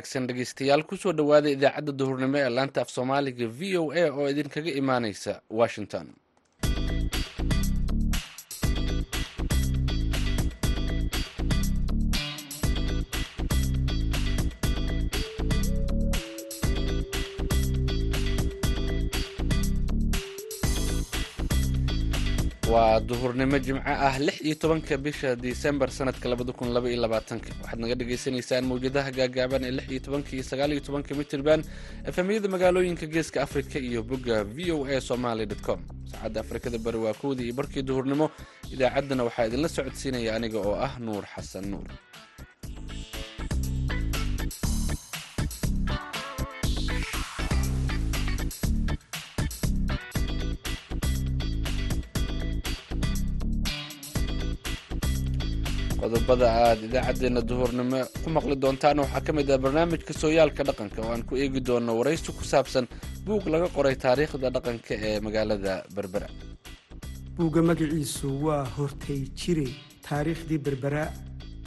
wanaagsan dhegeystayaal ku soo dhowaada idaacadda duhurnimo ee laanta af soomaaliga v o a oo idinkaga imaaneysa washington waa duhurnimo jimco ah lix iyo tobanka bisha disembar sanadka labada kun laba iyo labaatanka. Waxaad naga dhagaysanaysaan mawjadaha gaagaaban ee lix iyo tobanka iyo sagaal iyo tobanka mitirban efemyada magaalooyinka geeska afrika iyo bogga v o a somaly com. Saacadda afrikada bari waa kowdii iyo barkii duhurnimo. Idaacaddana waxaa idinla socodsiinaya aniga oo ah nuur xasan nuur qodobada aada idaacaddeenna duhurnimo ku maqli doontaan. Waxaa ka mid ah barnaamijka sooyaalka dhaqanka oo aan ku eegi doono waraysi ku saabsan buug laga qoray taariikhda dhaqanka ee magaalada berbera. Buugga magaciisu waa hortay jire taariikhdii berbera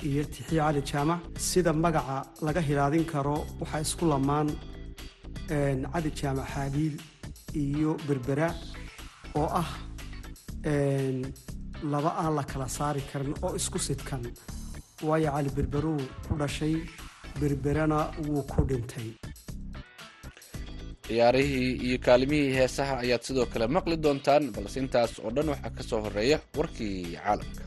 iyo tixii cali jaamac sida magaca laga hilaadin karo waxaa isku lamaan cali jaamac xaabiil iyo berbera oo ah laba aan la kala saari karin oo isku sidkan. Waayo cali berberuu ku dhashay berberana wuu ku dhintay. Ciyaarihii iyo kaalimihii heesaha ayaad sidoo kale maqli doontaan balse intaas oo dhan waxaa ka soo horreeya warkii caalamka.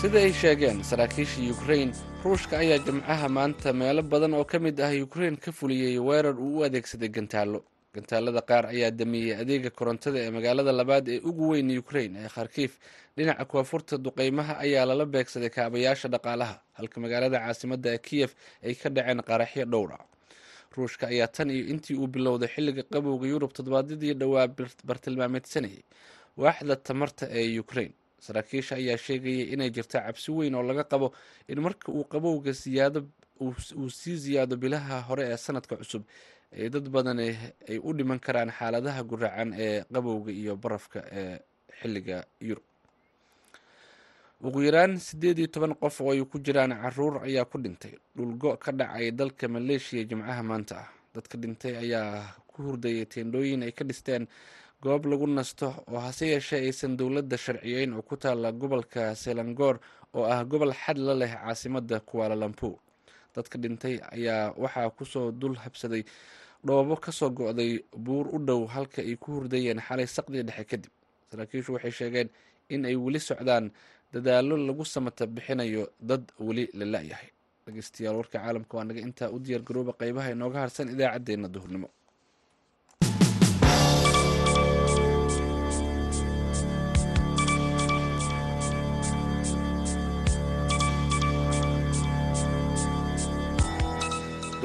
Sida ay sheegeen saraakiisha ukrain ruushka ayaa jimcaha maanta meelo badan oo ka mid ah ukrain ka fuliyey weerar uu u adeegsaday gantaallo gantaalada qaar ayaa damiyey adeega korontada ee magaalada labaad ee ugu weyn ukrain ee kharkiif dhinaca koonfurta duqeymaha ayaa lala beegsaday kaabayaasha dhaqaalaha halka magaalada caasimadda ee kiyef ay ka dhaceen qaraxyo dhowra ruushka ayaa tan iyo intii uu bilowday xilliga qabowga yurub toddobaadyadii dhowaa bartilmaameedsanayay waaxda tamarta ee ukrain saraakiisha ayaa sheegayay inay jirta cabsi weyn oo laga qabo in marka uu qabowga siyaado uu sii siyaado bilaha hore ee sanadka cusub ay dad badan ay u dhiman karaan xaaladaha guracan ee qabowga iyo barafka ee xilliga yurub. Ugu yaraan siddeed iyo toban qof oo ay ku jiraan carruur ayaa ku dhintay. Dhulgo ka dhacay dalka maleeshiya jimcaha maanta ah. Dadka dhintay ayaa ku hurdayay teendhooyin ay ka dhisteen goob lagu nasto oo hase yeeshee aysan dowladda sharciyeyn oo ku taalla gobolka selangor oo ah gobol xad la leh caasimadda kuwaalalampu dadka dhintay ayaa waxaa ku soo dul habsaday dhoobo ka soo go-day buur u dhow halka ay ku hurdayeen xalay saqdii dhexe kadib. Saraakiishu waxay sheegeen in ay weli socdaan dadaallo lagu samata bixinayo dad weli la la-yahay. Dhegeystayaal warka caalamka waa naga intaa u diyaar garooba qeybaha inooga harsan idaacaddeenna duhurnimo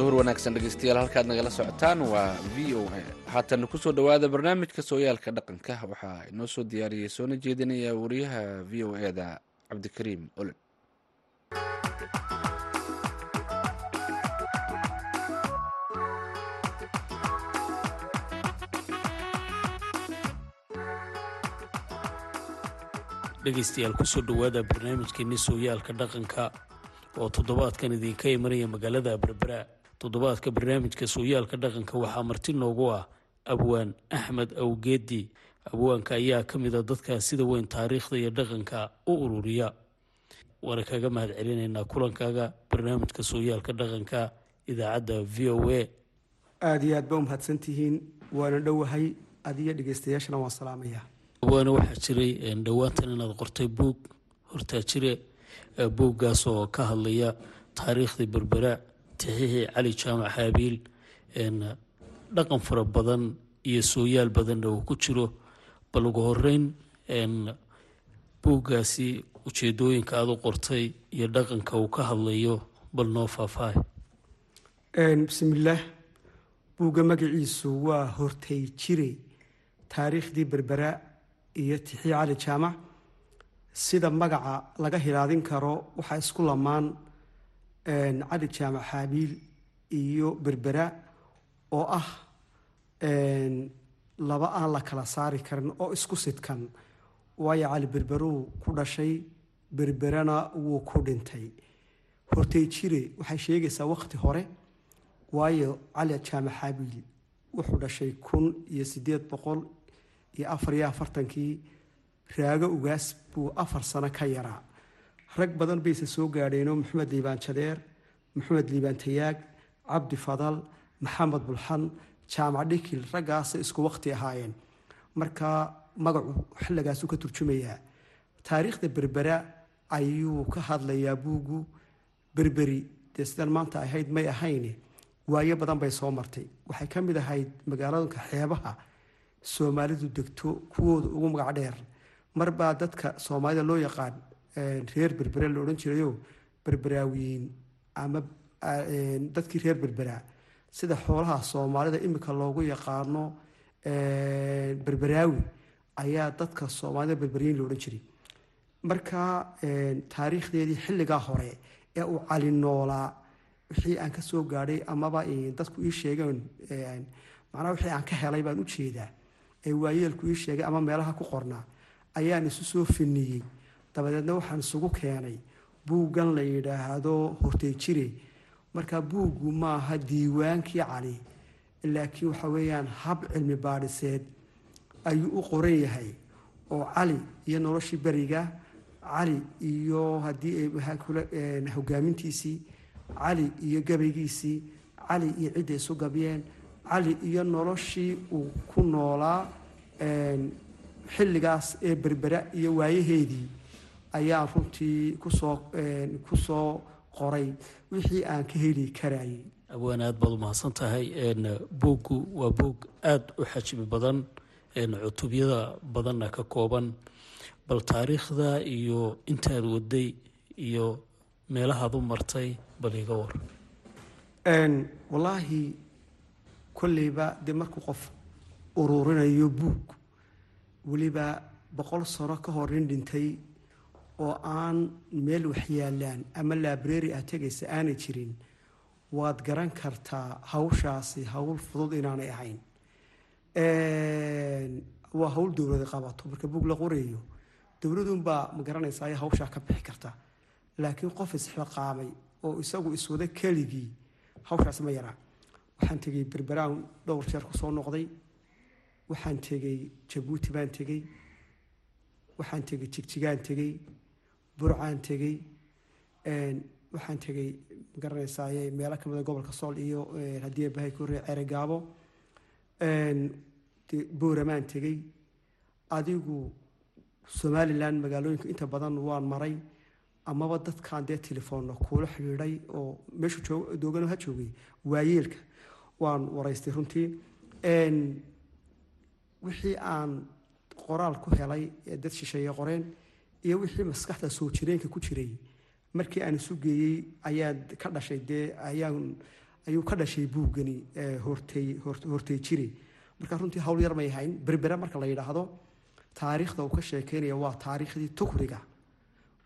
duhur wanaagsan dhegeystayaal halkaad nagala socotaan waa v o a. Haatan ku soo dhowaada barnaamijka sooyaalka dhaqanka. Waxaa inoo soo diyaariyey soona jeedinaya wariyaha v o e da cabdikariim olol dhegaystayaal ku soo dhowaada barnaamijkeeni sooyaalka dhaqanka oo toddobaadkan idinka imanaya magaalada berbera toddobaadka barnaamijka sooyaalka dhaqanka waxaa marti noogu ah abwaan axmed awgeedi abwaanka ayaa ka mid a dadka sida weyn taariikhda iyo dhaqanka u ururiya. Waana kaga mahad celinaynaa kulankaaga barnaamijka sooyaalka dhaqanka idaacadda v o a. Aada iyo aad ba u mahadsantihiin waana dhowahay adiyo dhegeystayaashana waan salaamaya. Abwaane waxaa jiray dhowaantan inaad qortay buug. Hortaa jire buuggaas oo ka hadlaya taariikhdii berbera tixihii cali jaamac xaabiil dhaqan fara badan iyo sooyaal badanna uu ku jiro. Bal ugu horeyn buuggaasi ujeedooyinka aada u qortay iyo dhaqanka uu ka hadlayo bal noo faahfaahay bismillaah buugga magaciisu waa hortay jire taariikhdii berbera iyo tixii cali jaamac sida magaca laga hilaadin karo waxaa isku lamaan cali jaamac xaabiil iyo berbera oo ah laba aan la kala saari karin oo isku sidkan. Waayo cali berberuu ku dhashay berberana wuu ku dhintay. Hortay jire waxay sheegaysaa waqti hore waayo cali jaamac xaabiil wuxuu dhashay kun iyo sideed boqol iyo afar iyo afartankii. Raago ugaas buu afar sano ka yaraa rag badan bayse soo gaadheenoo maxamed liibaan jadeer maxamed liibaan tayaag cabdi fadal maxamed bulxan jaamac dhikil raggaasa isku waqti ahaayeen. Marka magacu xilligaasuu ka turjumayaa taariikhda berbera ayuu ka hadlayaa buugu berberi. Dee sidaan maanta ahayd may ahayne waayo badan bay soo martay. Waxay ka mid ahayd magaaladonka xeebaha soomaalidu degto kuwooda ugu magac dheer. Marbaa dadka soomaalida loo yaqaan reer berbera la odhan jirayo berberaawiyiin ama dadkii reer berberaa sida xoolaha soomaalida imika loogu yaqaano berberaawi ayaa dadka soomaalida berberyiin la odhan jiray. Marka taariikhdeedii xilligaa hore ee uu cali noolaa wixii aan ka soo gaadhay amaba dadku ii sheegeen macnaha wixii aan ka helay baan u jeedaa ee waayeelku ii sheegay ama meelaha ku qornaa ayaan isu soo finiyey dabadeedna waxaan isugu keenay buuggan la yidhaahdo hortay jire marka buuggu maaha diiwaankii cali laakiin waxa weeyaan hab cilmi baadhiseed ayuu u qoran yahay oo cali iyo noloshii beriga cali iyo haddii hogaamintiisii cali iyo gabaygiisii cali iyo cidday isu gabyeen cali iyo noloshii uu ku noolaa xilligaas ee berbera iyo waayaheedii ayaan runtii ku soo ku soo qoray wixii aan ka heli karayay abwaan aad baad umahadsan tahay buuggu waa buug aada u xajmi badan cutubyada badanna ka kooban bal taariikhda iyo intaad waday iyo meelahaad u martay bal iga war. Wallaahi kolleyba dee markuu qof ururinayo buug weliba boqol sano ka hor nin dhintay oo aan meel waxyaalaan ama laabrary aad tegaysa aanay jirin waad garan kartaa hawshaasi hawl fudud inaanay ahayn. Waa hawl dowladda qabato marka buug la qorayo dowladunbaa ma garanaysa ay hawshaa ka bixi karta laakiin qof isxiqaamay oo isagu iswada keligii hawshaasi ma yaraa. Waxaan tegey berberaan dhowr jeer ku soo noqday. Waxaan tegey jabuuti baan tegey. Waxaan tegey jigjigaan tegey burcaan tegey waxaan tegey magaranaysaay meelo kamida gobolka sool iyo haddii bahay kore ceregaabo. Booramaan tegey. Adigu somalilan magaalooyinka inta badan waan maray amaba dadkan dee telefoonna kuula xidhiidhay oo meeshu doogano ha joogay waayeelka waan waraystay runtii. Wixii aan qoraal ku helay ee dad shisheeye qoreen iyo wixii maskaxda soo jireenka ku jiray markii aan isu geeyey ayaa ka dhashay dee ayaan ayuu ka dhashay buuggani hortay hortay jiri. Marka runtii hawl yar may ahayn berbera marka la yidhaahdo taariikhda uu ka sheekeynaya waa taariikhdii tukriga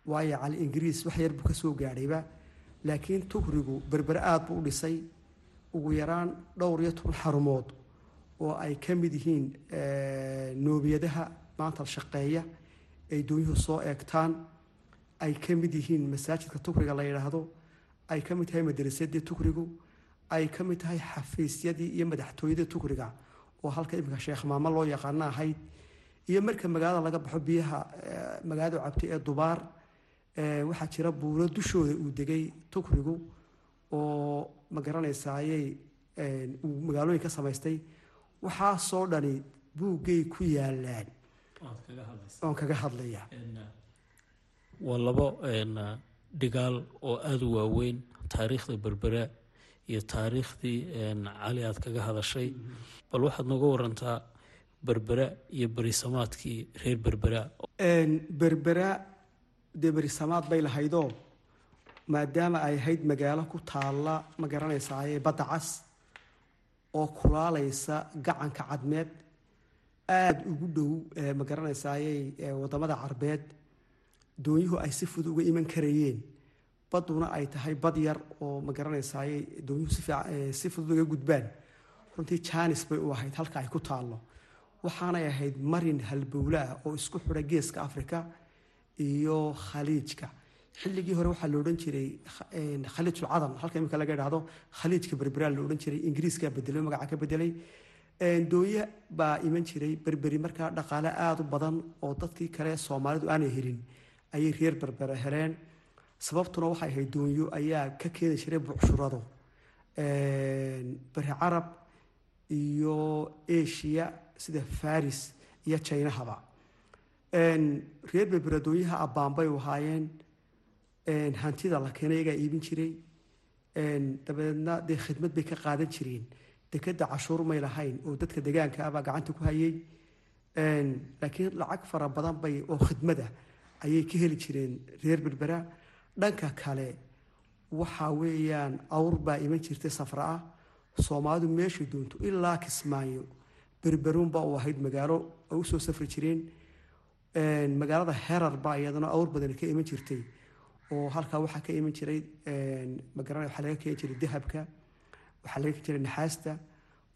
waayo cali ingiriis wax yar buu ka soo gaadhayba laakiin tukrigu berbere aada buu u dhisay. Ugu yaraan dhowr iyo toban xarumood oo ay ka mid yihiin noobiyadaha maanta shaqeeya ay doonyuhu soo eegtaan ay ka mid yihiin masaajidka tukriga la yidhaahdo ay ka mid tahay madarasadii tukrigu ay ka mid tahay xafiisyadii iyo madaxtooyadii tukriga oo halka iminka sheekh maamo loo yaqaano ahayd iyo marka magaalada laga baxo biyaha magaalada cabtay ee dubaar waxaa jira buuro dushooda uu degay tukrigu oo ma garanaysayay uu magaalooyin ka samaystay. Waxaasoo dhani buuggay ku yaalaan oon kaga hadlaya waa labo dhigaal oo aada u waaweyn taariikhda berbera iyo taariikhdii cali aad kaga hadashay. Bal waxaad nooga warantaa berbera iyo berisamaadkii reer berbera berbera dee berisamaad bay lahaydoo maadaama ay ahayd magaalo ku taalla ma garanaysaayee badda cas oo kulaalaysa gacanka cadmeed aada ugu dhow ma garanaysaaye waddamada carbeed. Doonyuhu ay si fudud uga iman karayeen. Badduna ay tahay bad yar oo ma garanaysaaye doonyuhu si fudud uga gudbaan. Runtii jaanis bay u ahayd halka ay ku taallo. Waxaanay ahayd marin halbowle ah oo isku xidha geeska afrika iyo khaliijka. Xilligii hore waxaa la odhan jiray khaliijul cadan halka imika laga idhaahdo khaliijka berberaa la odhan jiray ingiriiskaa bedelay magaca ka bedelay dooye baa iman jiray berberi markaa dhaqaale aada u badan oo dadkii kale soomaalidu aanay helin ayay reer berbere heleen. Sababtuna waxay ahayd doonyo ayaa ka keeni jiray bucshurado bari carab iyo asia sida faris iyo jaynahaba reer berbere doonyaha abbaanbay ahaayeen hantida la keenay iyagaa iibin jiray. Dabeedna dee khidmad bay ka qaadan jireen dekeda cashuur may lahayn oo dadka degaanka abaa gacanta ku hayay. Laakiin lacag fara badan bay oo khidmada ayay ka heli jireen reer berbera. Dhanka kale waxa weeyaan awr baa iman jirtay safra ah. Soomaalidu meeshay doonto ilaa kismaayo berberuunbaa u ahayd magaalo ay u soo safri jireen. Magaalada herar baa iyadana awr badan ka iman jirtay. Oo halkaa waxaa ka iman jiray magara waxaa laga keeni jiray dahabka waxaa laga jiray naxaasta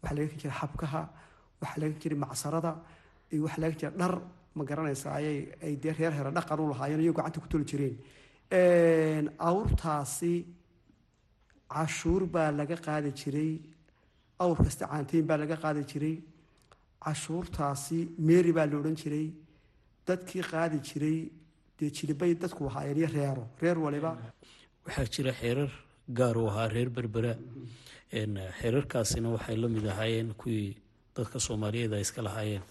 waxaa laga jiray xabkaha waxaa laga jiray macsarada iyo waxaa laga jiray dhar. Ma garanaysa ayay ay dee reer hera dhaqan u lahaayeen iyo gacanta ku toli jireen. Awrtaasi cashuur baa laga qaadi jiray. Awr kasta caanteyn baa laga qaadi jiray. Cashuurtaasi meeri baa la odhan jiray. Dadkii qaadi jiray dee jilibay dadku ahaayeen iyo reero. Reer waliba. Waxaa jira xeerar gaar u ahaa reer berbera xeerarkaasina waxay la mid ahaayeen kuwii dadka soomaaliyeed ay iska lahaayeen.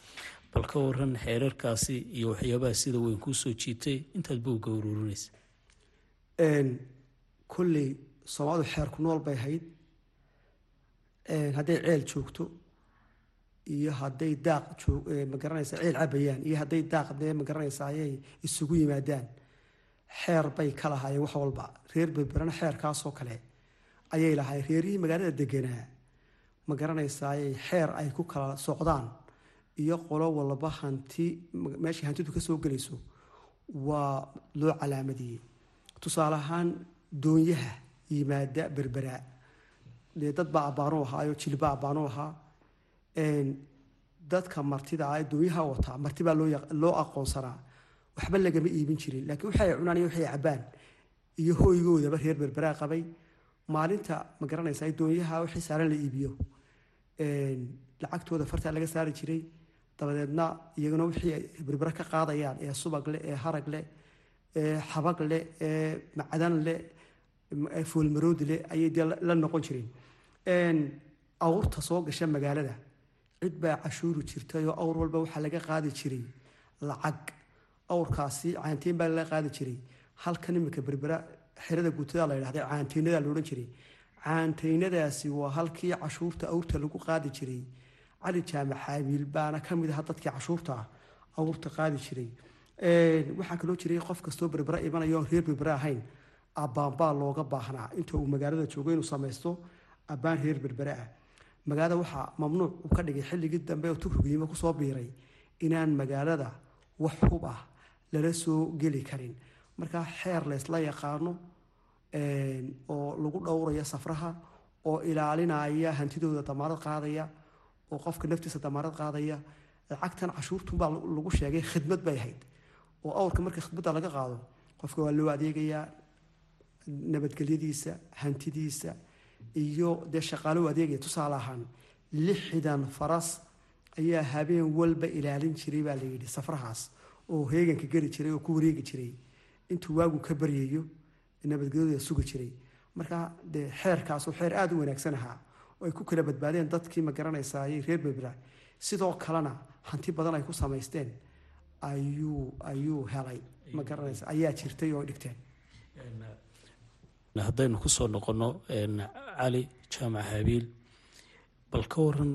Bal ka waran xeerarkaasi iyo waxyaabaha sida weyn kuu soo jiitay intaad buugga ururinaysa kolley soomaalidu xeer ku nool bay ahayd. Hadday ceel joogto iyo hadday daaq joog ma garanaysa ceel cabayaan iyo hadday daaq dee ma garanaysa ayay isugu yimaadaan. Xeer bay ka lahaayeen wax walba. Reer berberana xeerkaasoo kale ayay lahaayeen reerihii magaalada deganaa. Ma garanaysaayay xeer ay ku kala socdaan iyo qolo walba hanti meeshay hantidu ka soo gelayso waa loo calaamadiyey tusaale ahaan doonyaha yimaada berberaa dee dad baa abbaanu ahaayo jilbaa abbaanu ahaa. Dadka martida ah doonyaha wataa marti baa loo aqoonsanaa. Waxba lagama iibin jirin laakiin waxay cunaan iyo waxay cabaan iyo hooygoodaba reer berberaa qabay maalinta ma garanaysaa doonyaha wixii saaran la iibiyo. Lacagtooda fartaa laga saari jiray dabadeedna iyaguna wixii ay ka qaadayaan ee subag leh ee harag leh ee xabag leh ee macdan leh foolmaroodi leh ayay dee la noqon jireen awrta soo gasha magaalada cid baa cashuuri jirtay oo awr walba waxaa laga qaadi jiray lacag. Awrkaasi caantiin baa laga qaadi jiray. Halkan iminka berbera xerada guutada la yidhahda caanteynada la odhan jiray. Caanteynadaasi waa halkii cashuurta awrta lagu qaadi jiray. Cali jaamac xaabiil baana ka mid aha dadkii cashuurta awrta qaadi jiray. Waxaa kaloo jiray qof kastoo berbera imanaya oon reer berbera ahayn. Abbaanbaa looga baahnaa. Inta uu magaalada joogo inuu samaysto abbaan reer berbere ah magaalada waxaa mamnuuc uu ka dhigay xilligii dambe oo tukrugyiimo ku soo biiray inaan magaalada wax hub ah lala soo geli karin. Markaa xeer laysla yaqaano oo lagu dhowraya safraha oo ilaalinaya hantidooda damaarad qaadaya oo qofka naftiisa damaarad qaadaya. Lacagtan cashuurtunbaa lagu sheegay khidmad bay ahayd. Oo awrka marka khidmadda laga qaado qofka waa loo adeegayaa nabadgelyadiisa hantidiisa iyo dee shaqaalo adeegaya tusaale ahaan lixdan faras ayaa habeen walba ilaalin jiray baa layidhi safrahaas oo heeganka geli jiray oo ku wareegi jiray. Intuu waagu ka baryayo nabadgelyadooda sugi jiray. Marka dee xeerkaasu xeer aada u wanaagsan ahaa oo ay ku kala badbaadeen dadkii ma garanaysaayey reer berbera sidoo kalena hanti badan ay ku samaysteen ayuu ayuu helay. Ma garanaysa ayaa jirtay oo dhigteen. Haddaynu ku soo noqonno cali jaamac habiil bal ka waran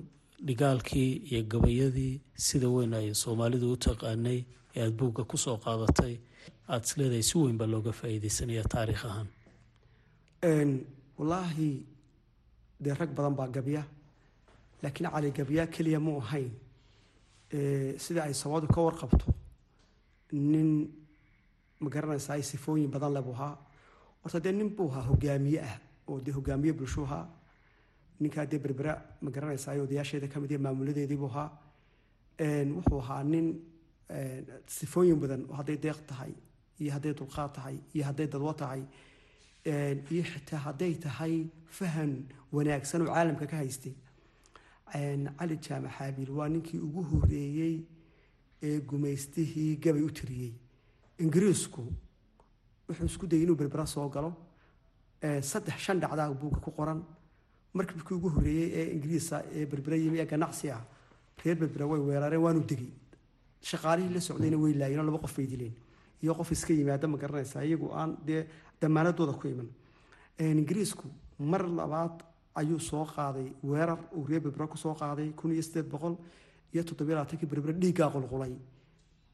dhigaalkii iyo gabayadii sida weyn ay soomaalidu u taqaanay ee aada buugga ku soo qaadatay aada isleedahay si weyn baa looga faa'iideysanaya taariikh ahaan. Wallaahi dee rag badan baa gabya laakiin cali gabya keliya mu ahayn. Sida ay soomaalidu ka warqabto nin ma garanaysa ay sifooyin badan lebu ahaa. Horta dee nin buu ahaa hogaamiye ah oo dee hogaamiye bulshuu ahaa. Ninkaa dee berbera ma garanaysaa odayaasheeda ka mid iyo maamuladeediibuu ahaa. Wuxuu ahaa nin sifooyin badan oo hadday deeq tahay iyo hadday dulqaad tahay iyo hadday dadwo tahay iyo xitaa hadday tahay fahan wanaagsan oo caalamka ka haystay. Cali jaamac xaabiil waa ninkii ugu horeeyey ee gumaystihii gabay u tiriyey. Ingiriisku wuxuu isku dayay inuu berbera soo galo. Saddex shan dhacdaa buugga ku qoran. Markibkii ugu horeeyey ee ingiriisa ee berbera yimi ee ganacsi ah reer berbera way weerareen waanu degay. Shaqaalihii la socdayna way laayeen oo laba qof bay dileen iyo qof iska yimaada ma garanaysaa iyagu aan dee damaanadooda ku iman. Ingiriisku mar labaad ayuu soo qaaday weerar uu reer berbera ku soo qaaday kun iyo sideed boqol iyo toddobiyo labaatankii berbera dhiiggaa qulqulay.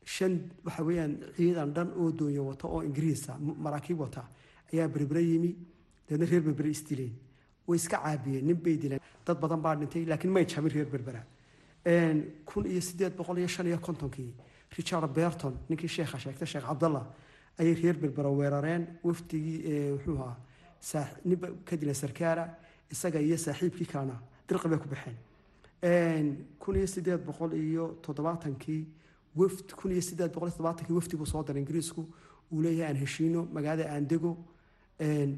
Shan waxa weeyaan ciidan dhan oo doonyo wata oo ingiriisa maraakiib wata ayaa berbera yimi deedna reer berbera isdileen way iska caabiyeen nin bay dileen. Dad badan baa dhintay laakiin may jabin reer berbera kun iyo sideed boqol iyo shan iyo kontonkii richard berton ninkii sheekha sheegtay sheekh cabdallah ayay reer berbera weerareen. Wafdigii wuxuu ahaa ninba ka dilan sarkaala isaga iyo saaxiibkii kalena dirqi bay ku baxeen. Kun iyo sideed boqol iyo toddobaatankii wafd kun iyo sideed boqol iyo toddobaatankii wafdi buu soo daray ingiriisku. Uu leeyahay aan heshiino magaalada aan dego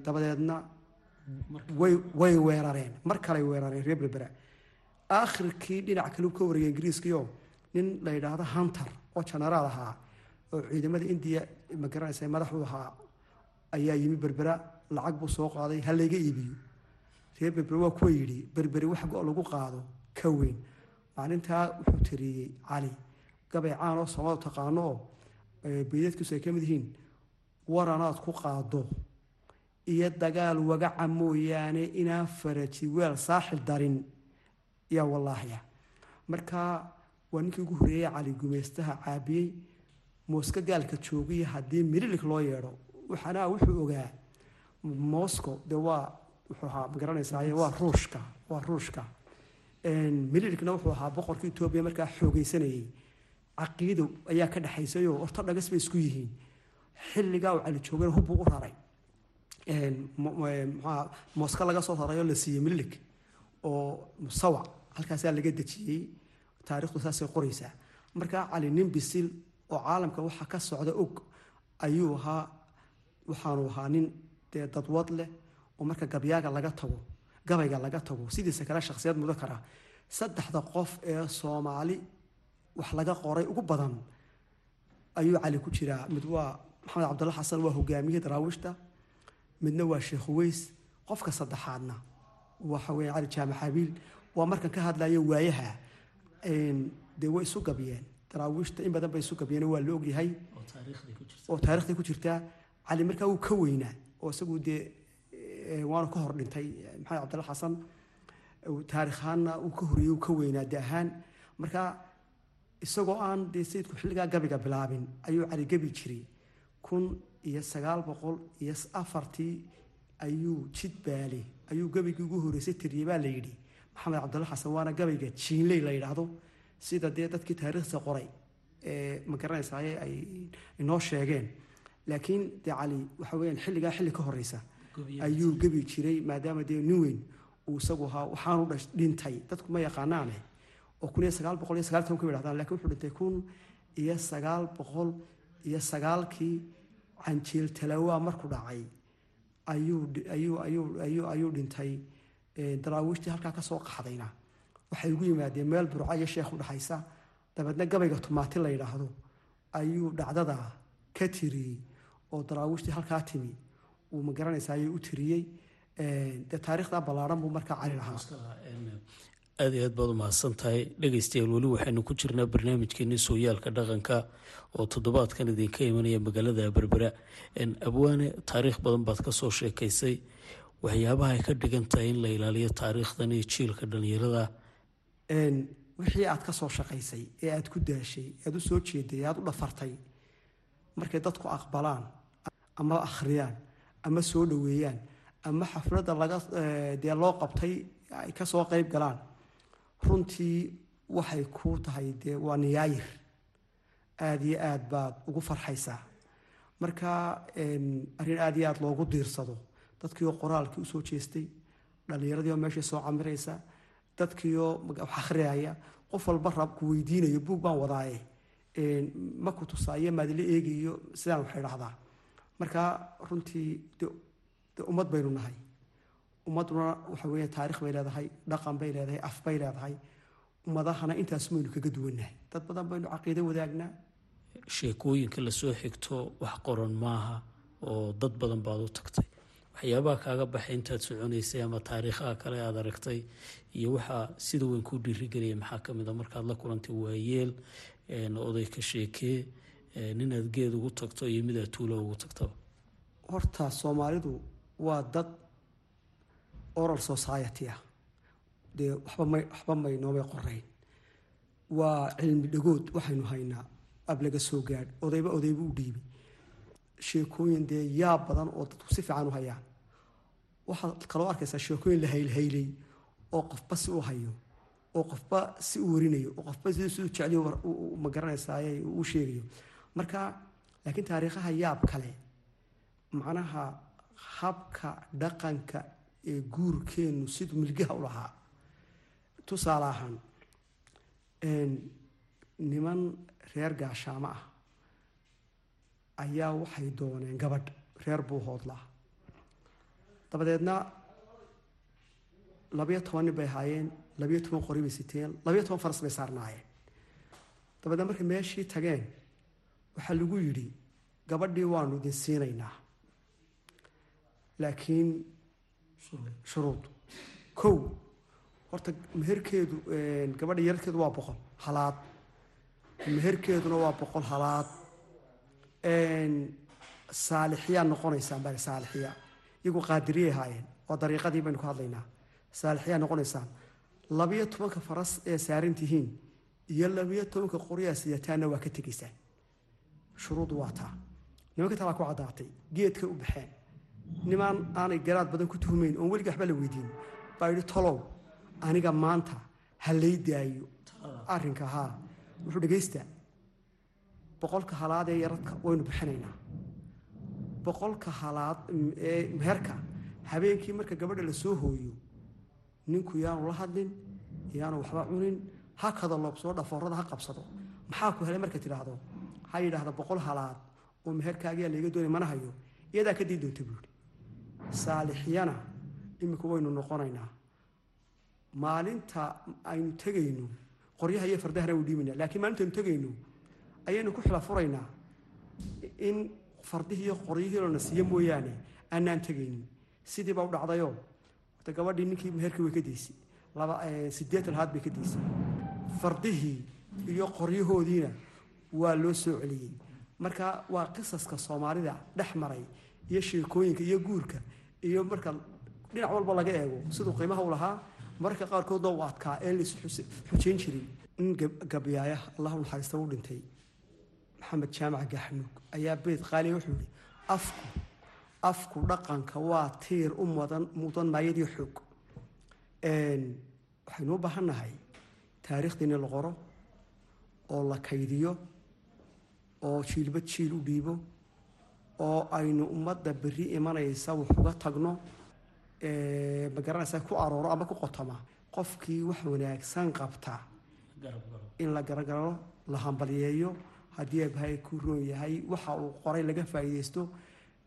dabadeedna way way weerareen. Mar kaley weerareen reer berbera aakhirkii dhinac kale ka wareegay ingiriiskiio nin la yidhaahdo hunter oo genaraal ahaa oo ciidamada indiya ma garanaysa madax u ahaa ayaa yimi berbera lacag buu soo qaaday ha layga iibiyo. Reer berbere waa kuwa yidhi berberi wax go- lagu qaado ka weyn. Maalintaa wuxuu tiriyey cali gabay caan oo soomadu taqaano oo beydadkiisu ay ka mid yihiin waranaad ku qaado. Iyo dagaal wagaca mooyaane inaan faraji weel saaxil darin. Yaa wallaahiya marka waa ninkii ugu horeeyey cali gumaystaha caabiyey mooska gaalka joogiya haddii mililik loo yeedho waxaana wuxuu ogaa moscow. De waa wuxuu ahaa ma garanaysaa waa ruushka waa ruushka. Mililikna wuxuu ahaa boqorka etoobiya markaa xoogeysanayay. Caqiido ayaa ka dhexaysayoo orto dhagas bay isku yihiin. Xilligaa uu cali joogana hubbuu u raray. Mooska laga soo rarayoo la siiyey mililik oo musawac halkaasaa laga dejiyey taarikhdu saasay qoraysaa. Markaa cali nin bisil oo caalamka waxa ka socda og ayuu ahaa waxaanu ahaa nin dee dadwad leh oo marka gabyaaga laga tago gabayga laga tago sidiisa kale shakhsiyad mudo kara saddexda qof ee soomaali wax laga qoray ugu badan ayuu cali ku jiraa. Mid waa maxamed cabdulla xasan waa hogaamiyihii daraawiishta midna waa sheekh uweys qofka saddexaadna waxa weeye cali jaamac waa markan ka hadlayo waayaha dee way isu gabyeen daraawiishta in badan bay isu gabyeen waa la ogyahay. Oo taarikhday ku jirtaa cali markaa wuu ka weynaa oo isagu dee waanu ka hor dhintay maxamed cabdulla xasan taarikhaanna uu ka horreeyey uu ka weynaa de ahaan marka isagoo aan dee sayidku xilligaa gabiga bilaabin ayuu cali gabi jiray. Kun iyo sagaal boqol iyo afartii ayuu jidbaale ayuu gabigii ugu horreysay tiriyey baa la yidhi maxamed cabdulla xasan waana gabayga jiinley la yidhaahdo. Sida dee dadkii taariikhda qoray ma garanaysaye ay inoo sheegeen. Laakiin dee cali waxa weyaan xilligaa xilli ka horeysa ayuu gebi jiray maadaama dee nin weyn uu isagu ahaa waxaanu dhintay. Dadku ma yaqaanaane oo kun iyo sagaal boqol iyo sagaal tan yidhahdaan laakiin wuxuu dhintay kun iyo sagaal boqol iyo sagaalkii canjeel talawaa markuu dhacay. Ayuu ayuu ayuu ayuu dhintay daraawiishtii halkaa ka soo qaxdayna waxay ugu yimaadeen meel burca iyo sheekh udhexaysa dabeedna gabayga tumaati la yidhaahdo. Ayuu dhacdada ka tiriyey oo daraawiishtii halkaa timi. Uu ma garanaysa ayuu u tiriyey. Dee taarikhda ballaaran buu markaa cali lahaa. Aada iyo aad baad u tahay dhegeystayaal weli waxaynu ku jirnaa barnaamijkeeni sooyaalka dhaqanka oo toddobaadkan idinka imanaya magaalada berbera abwaane taariikh badan baad ka soo sheekaysay waxyaabaha ay ka dhigan tahay in la ilaaliyo taariikhdan iyo jiilka dhalinyarada wixii aad ka soo shaqaysay ee aad ku daashay aad u soo jeeday aad u dhafartay markay dadku aqbalaan ama akhriyaan ama soo dhoweeyaan ama xafladda laga dee loo qabtay ay ka soo qeyb galaan runtii waxay ku tahay dee waa niyaayir. Aada iyo aad baad ugu farxaysaa. Marka arrin aada iyo aada loogu diirsado dadkii oo qoraalkii u soo jeestay dhallinyaradii oo meeshay soo camiraysa dadkiioo wax akhriyaya qof walba ku weydiinayo buug baan wadaaye. Ma tusaayo maadila eegayo sidaan waxay dhahdaa marka runtii de ummad baynu nahay. Ummaduna waxa weya taarikh bay leedahay dhaqan bay leedahay af bay leedahay. Ummadahana intaas maynu kaga duwannahay. Dad badan baynu caqiido wadaagnaa. Sheekooyinka la soo xigto wax qoran maaha oo dad badan baad u tagtay waxyaabaha kaaga baxay intaad soconaysay ama taariikhaha kale aad aragtay iyo waxaa sida weyn kuu dhiirigelaya maxaa ka mid a markaad la kulantay waayeel oday ka sheekee ninaad geed ugu tagto iyo midaad tuulo ugu tagtaba horta soomaalidu waa dad oral society ah. Dee waxba may waxba may noomay qorayn waa cilmi dhagood waxaynu haynaa ab laga soo gaadh odayba odayba u dhiibay sheekooyin dee yaab badan oo dadku si fiican u hayaan waxaad kaloo arkaysaa sheekooyin la haylhaylay oo qofba si u hayo oo qofba si u warinayo oo qofba si siduu jecliyo ma garanaysaay u sheegayo. Marka laakiin taariikhaha yaab kale macnaha habka dhaqanka ee guurkeennu siduu milgaha u lahaa tusaale ahaan niman reer gaashaamo ah ayaa waxay dooneen gabadh reer buu hoodlaa dabadeedna labayo toban nin bay ahaayeen labayo toban qori bay siteen labayo toban faras bay saarnaayeen. Dabadeedna markay meeshii tageen waxaa lagu yidhi gabadhii waanu idin siinaynaa. Laakiin shuruud kow horta meherkeedu gabadha yararkeedu waa boqol halaad. Meherkeeduna waa boqol halaad. Saalixiyaa noqonaysaan baa saalixiya iyagu qaadiriyay ahaayeen oo dariiqadii baynu ka hadlaynaa. Saalixiyaa noqonaysaan labayo tobanka faras ee saaran tihiin iyo labayo tobanka qoryaa sidataanna waa ka tegaysaan shuruudu waa taa. Nimanka talaa ku caddaatay geedka u baxeen. Nimaan aanay garaad badan ku tuhumayn oon weliga waxba la weydiin. Baa yidhi tolow aniga maanta ha lay daayo. Arrinka haa. Wuxuu dhegaysta boqolka halaad ee yaradka waynu bixinaynaa boqolka halaad ee meherka. Habeenkii marka gabadha la soo hooyo ninku yaanu la hadlin yaanu waxba cunin ha kada loobsoo dhafoorada ha qabsado. Maxaa ku helay marka tidhaahdo? Ha yidhaahda boqol halaad oo meherkaagiyaa layga doonay mana hayo. Iyadaa ka dii doonta buuhi saalixyana imika waynu noqonaynaa. Maalinta aynu tegayno qoryaha iyo fardahana waynu dhiibaynaa laakiin maalinta aynu tegayno ayaynu ku xila furaynaa in fardihii iyo qoryihii lona siiyo mooyaane aanaan tegaynin sidii baa u dhacdayoo horta gabadhii ninkii meherkii way ka daysay laba sideetan haad bay ka daysay fardihii iyo qoryahoodiina waa loo soo celiyey. Marka waa qisaska soomaalida dhex maray iyo sheekooyinka iyo guurka iyo marka dhinac walba laga eego siduu qiimaha u lahaa mararka qaarkoodna u adkaa ee lais xujayn jirin in gabyaaya allahu naxariista u dhintay maxamed jaamac gaxnuug ayaa beyd qaaliya wuxuu yihi afku afku dhaqanka waa tiir u mudan mudan maayadii xoog. Waxaynu u baahan nahay in la qoro oo la kaydiyo oo jiilba jiil u dhiibo oo aynu ummadda berri imanaysa wax uga tagno. Ma garanaysa ku arooro ama ku qotoma. Qofkii wax wanaagsan qabta in la garagaro la hambalyeeyo haddii abahay ku roon yahay waxa uu qoray laga faa'iidaysto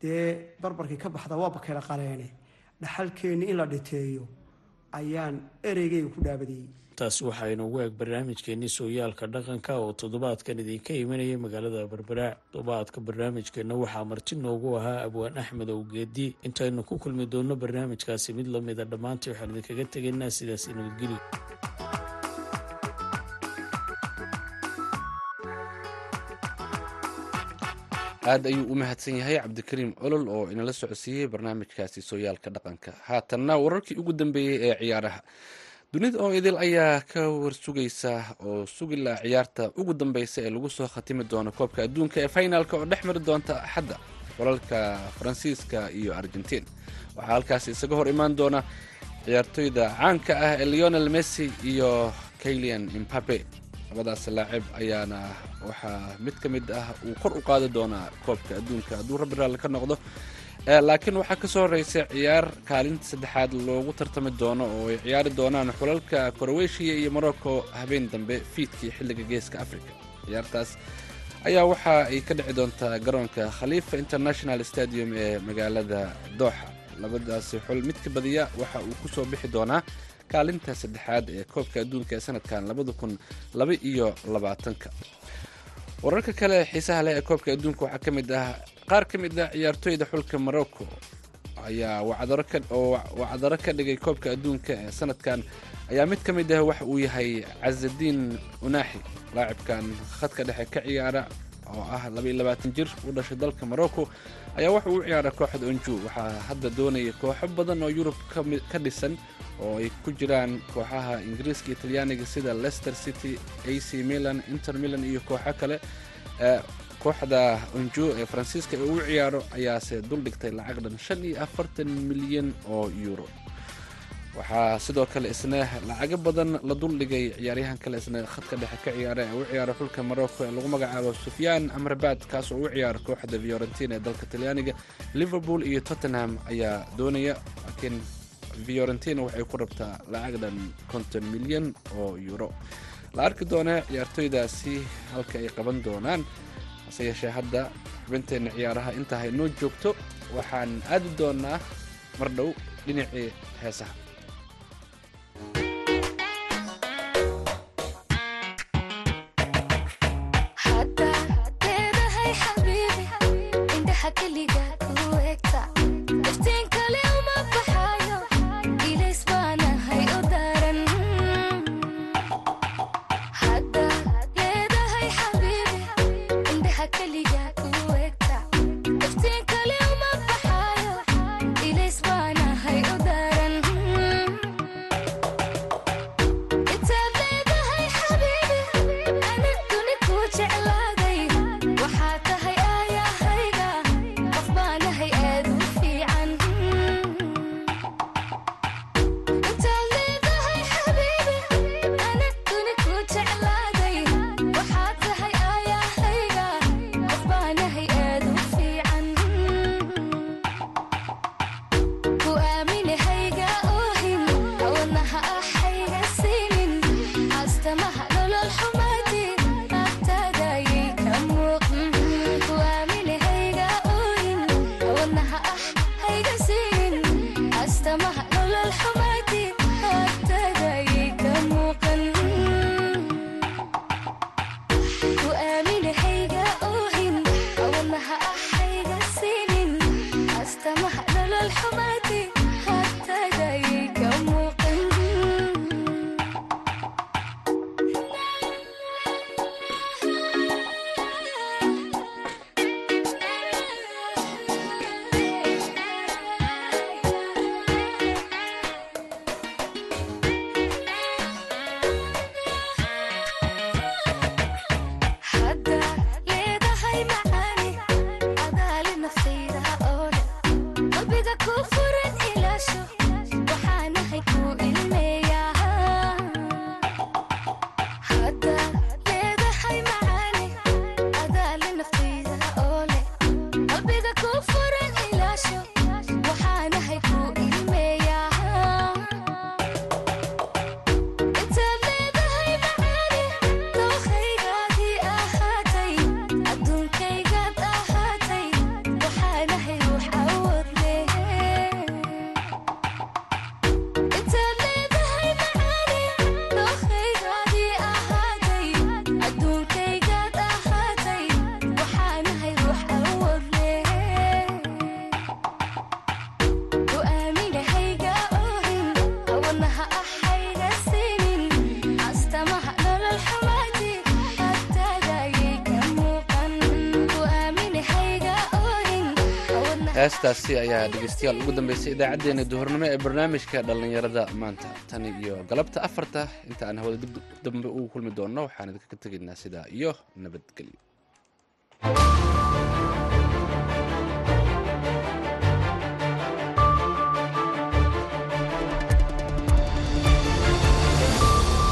dee barbarkii ka baxda waa bakayla qaleene. Dhaxalkeenni in la dhiteeyo ayaan ereygayga ku dhaabadiyey. Taasi waxaa inoogu eeg barnaamijkeenii sooyaalka dhaqanka oo toddobaadkan idinka imanayay magaalada berbera toddobaadka barnaamijkeenna waxaa marti noogu ahaa abwaan axmed owgeedi intaynu ku kulmi doonno barnaamijkaasi mid lamida dhammaantii waxaan idinkaga tegaynaa sidaas nabadgeli aad ayuu u mahadsan yahay cabdikariim olol oo inala socodsiiyey barnaamijkaasi sooyaalka dhaqanka. Haatanna wararkii ugu dambeeyey ee ciyaaraha. Dunida oo idil ayaa ka warsugaysa oo sugila ciyaarta ugu dambeysa ee lagu soo khatimi doono koobka adduunka ee finalka oo dhex mari doonta axadda walalka faransiiska iyo argentiin. Waxaa halkaas isaga hor imaan doona ciyaartoyda caanka ah ee leonel messi iyo kaylian imbabe labadaas laacib ayaana waxaa mid ka mid ah uu kor u qaadi doonaa koobka adduunka. Hadduu rabbi ka noqdo laakiin waxaa ka soo horreysay ciyaar kaalinta saddexaad loogu tartami doono oo ay ciyaari doonaan xulalka koroweshiya iyo morocco habeen dambe fiidkii xilliga geeska africa ciyaartaas ayaa waxa ay ka dhici doontaa garoonka khaliifa international stadium ee magaalada dooxa labadaasi xul midka badiya waxa uu ku soo bixi doonaa kaalinta saddexaad ee koobka adduunka ee sanadkan labada kun laba iyo labaatanka. Wararka kale xiisaha leh ee koobka adduunka waxaa ka mid ah qaar ka mid ah ciyaartooyda xulka morocco ayaa oo wacdaro ka dhigay koobka adduunka ee sanadkan ayaa mid ka mid ah waxa uu yahay casadiin unaaxi laacibkan khadka dhexe ka ciyaara oo ah jir u dhashay dalka morocco ayaa waxa uu ciyaara kooxda onju. Waxaa hadda doonaya kooxo badan oo yurub ka dhisan oo ay ku jiraan kooxaha ingiriiska iyo talyaaniga sida leicester city ac milan inter milan iyo kooxo kale. Kooxda onju ee faransiiska ee uu ciyaaro ayaase duldhigtay lacag dhan shan iyo afartan milyan oo euro waxaa sidoo kale isna lacago badan la duldhigay ciyaaryahan kale isna khadka dhexe ka ciyaara ee u ciyaara xulka morocco ee lagu magacaabo sufyaan amrabat kaas oo u ciyaara kooxda fiorentina ee dalka talyaaniga. Liverpool iyo tottenham ayaa doonaya laakiin fiorentina waxay ku rabtaa lacag dhan konton milyan oo euro. La arki doona ciyaartooydaasi halka ay qaban doonaan hase yeeshee hadda xubinteenna ciyaaraha intaa haynoo joogto waxaan aadi doonaa mar dhow dhinacii heesaha keliga heestaasi ayaa dhegeystayaal ugu dambeysay idaacaddeenna duhurnimo ee barnaamijka dhallinyarada maanta. Tani iyo galabta afarta inta aan hawada dib dambe ugu kulmi doonno waxaan idinkaga tegaynaa sidaa iyo nabadgelyo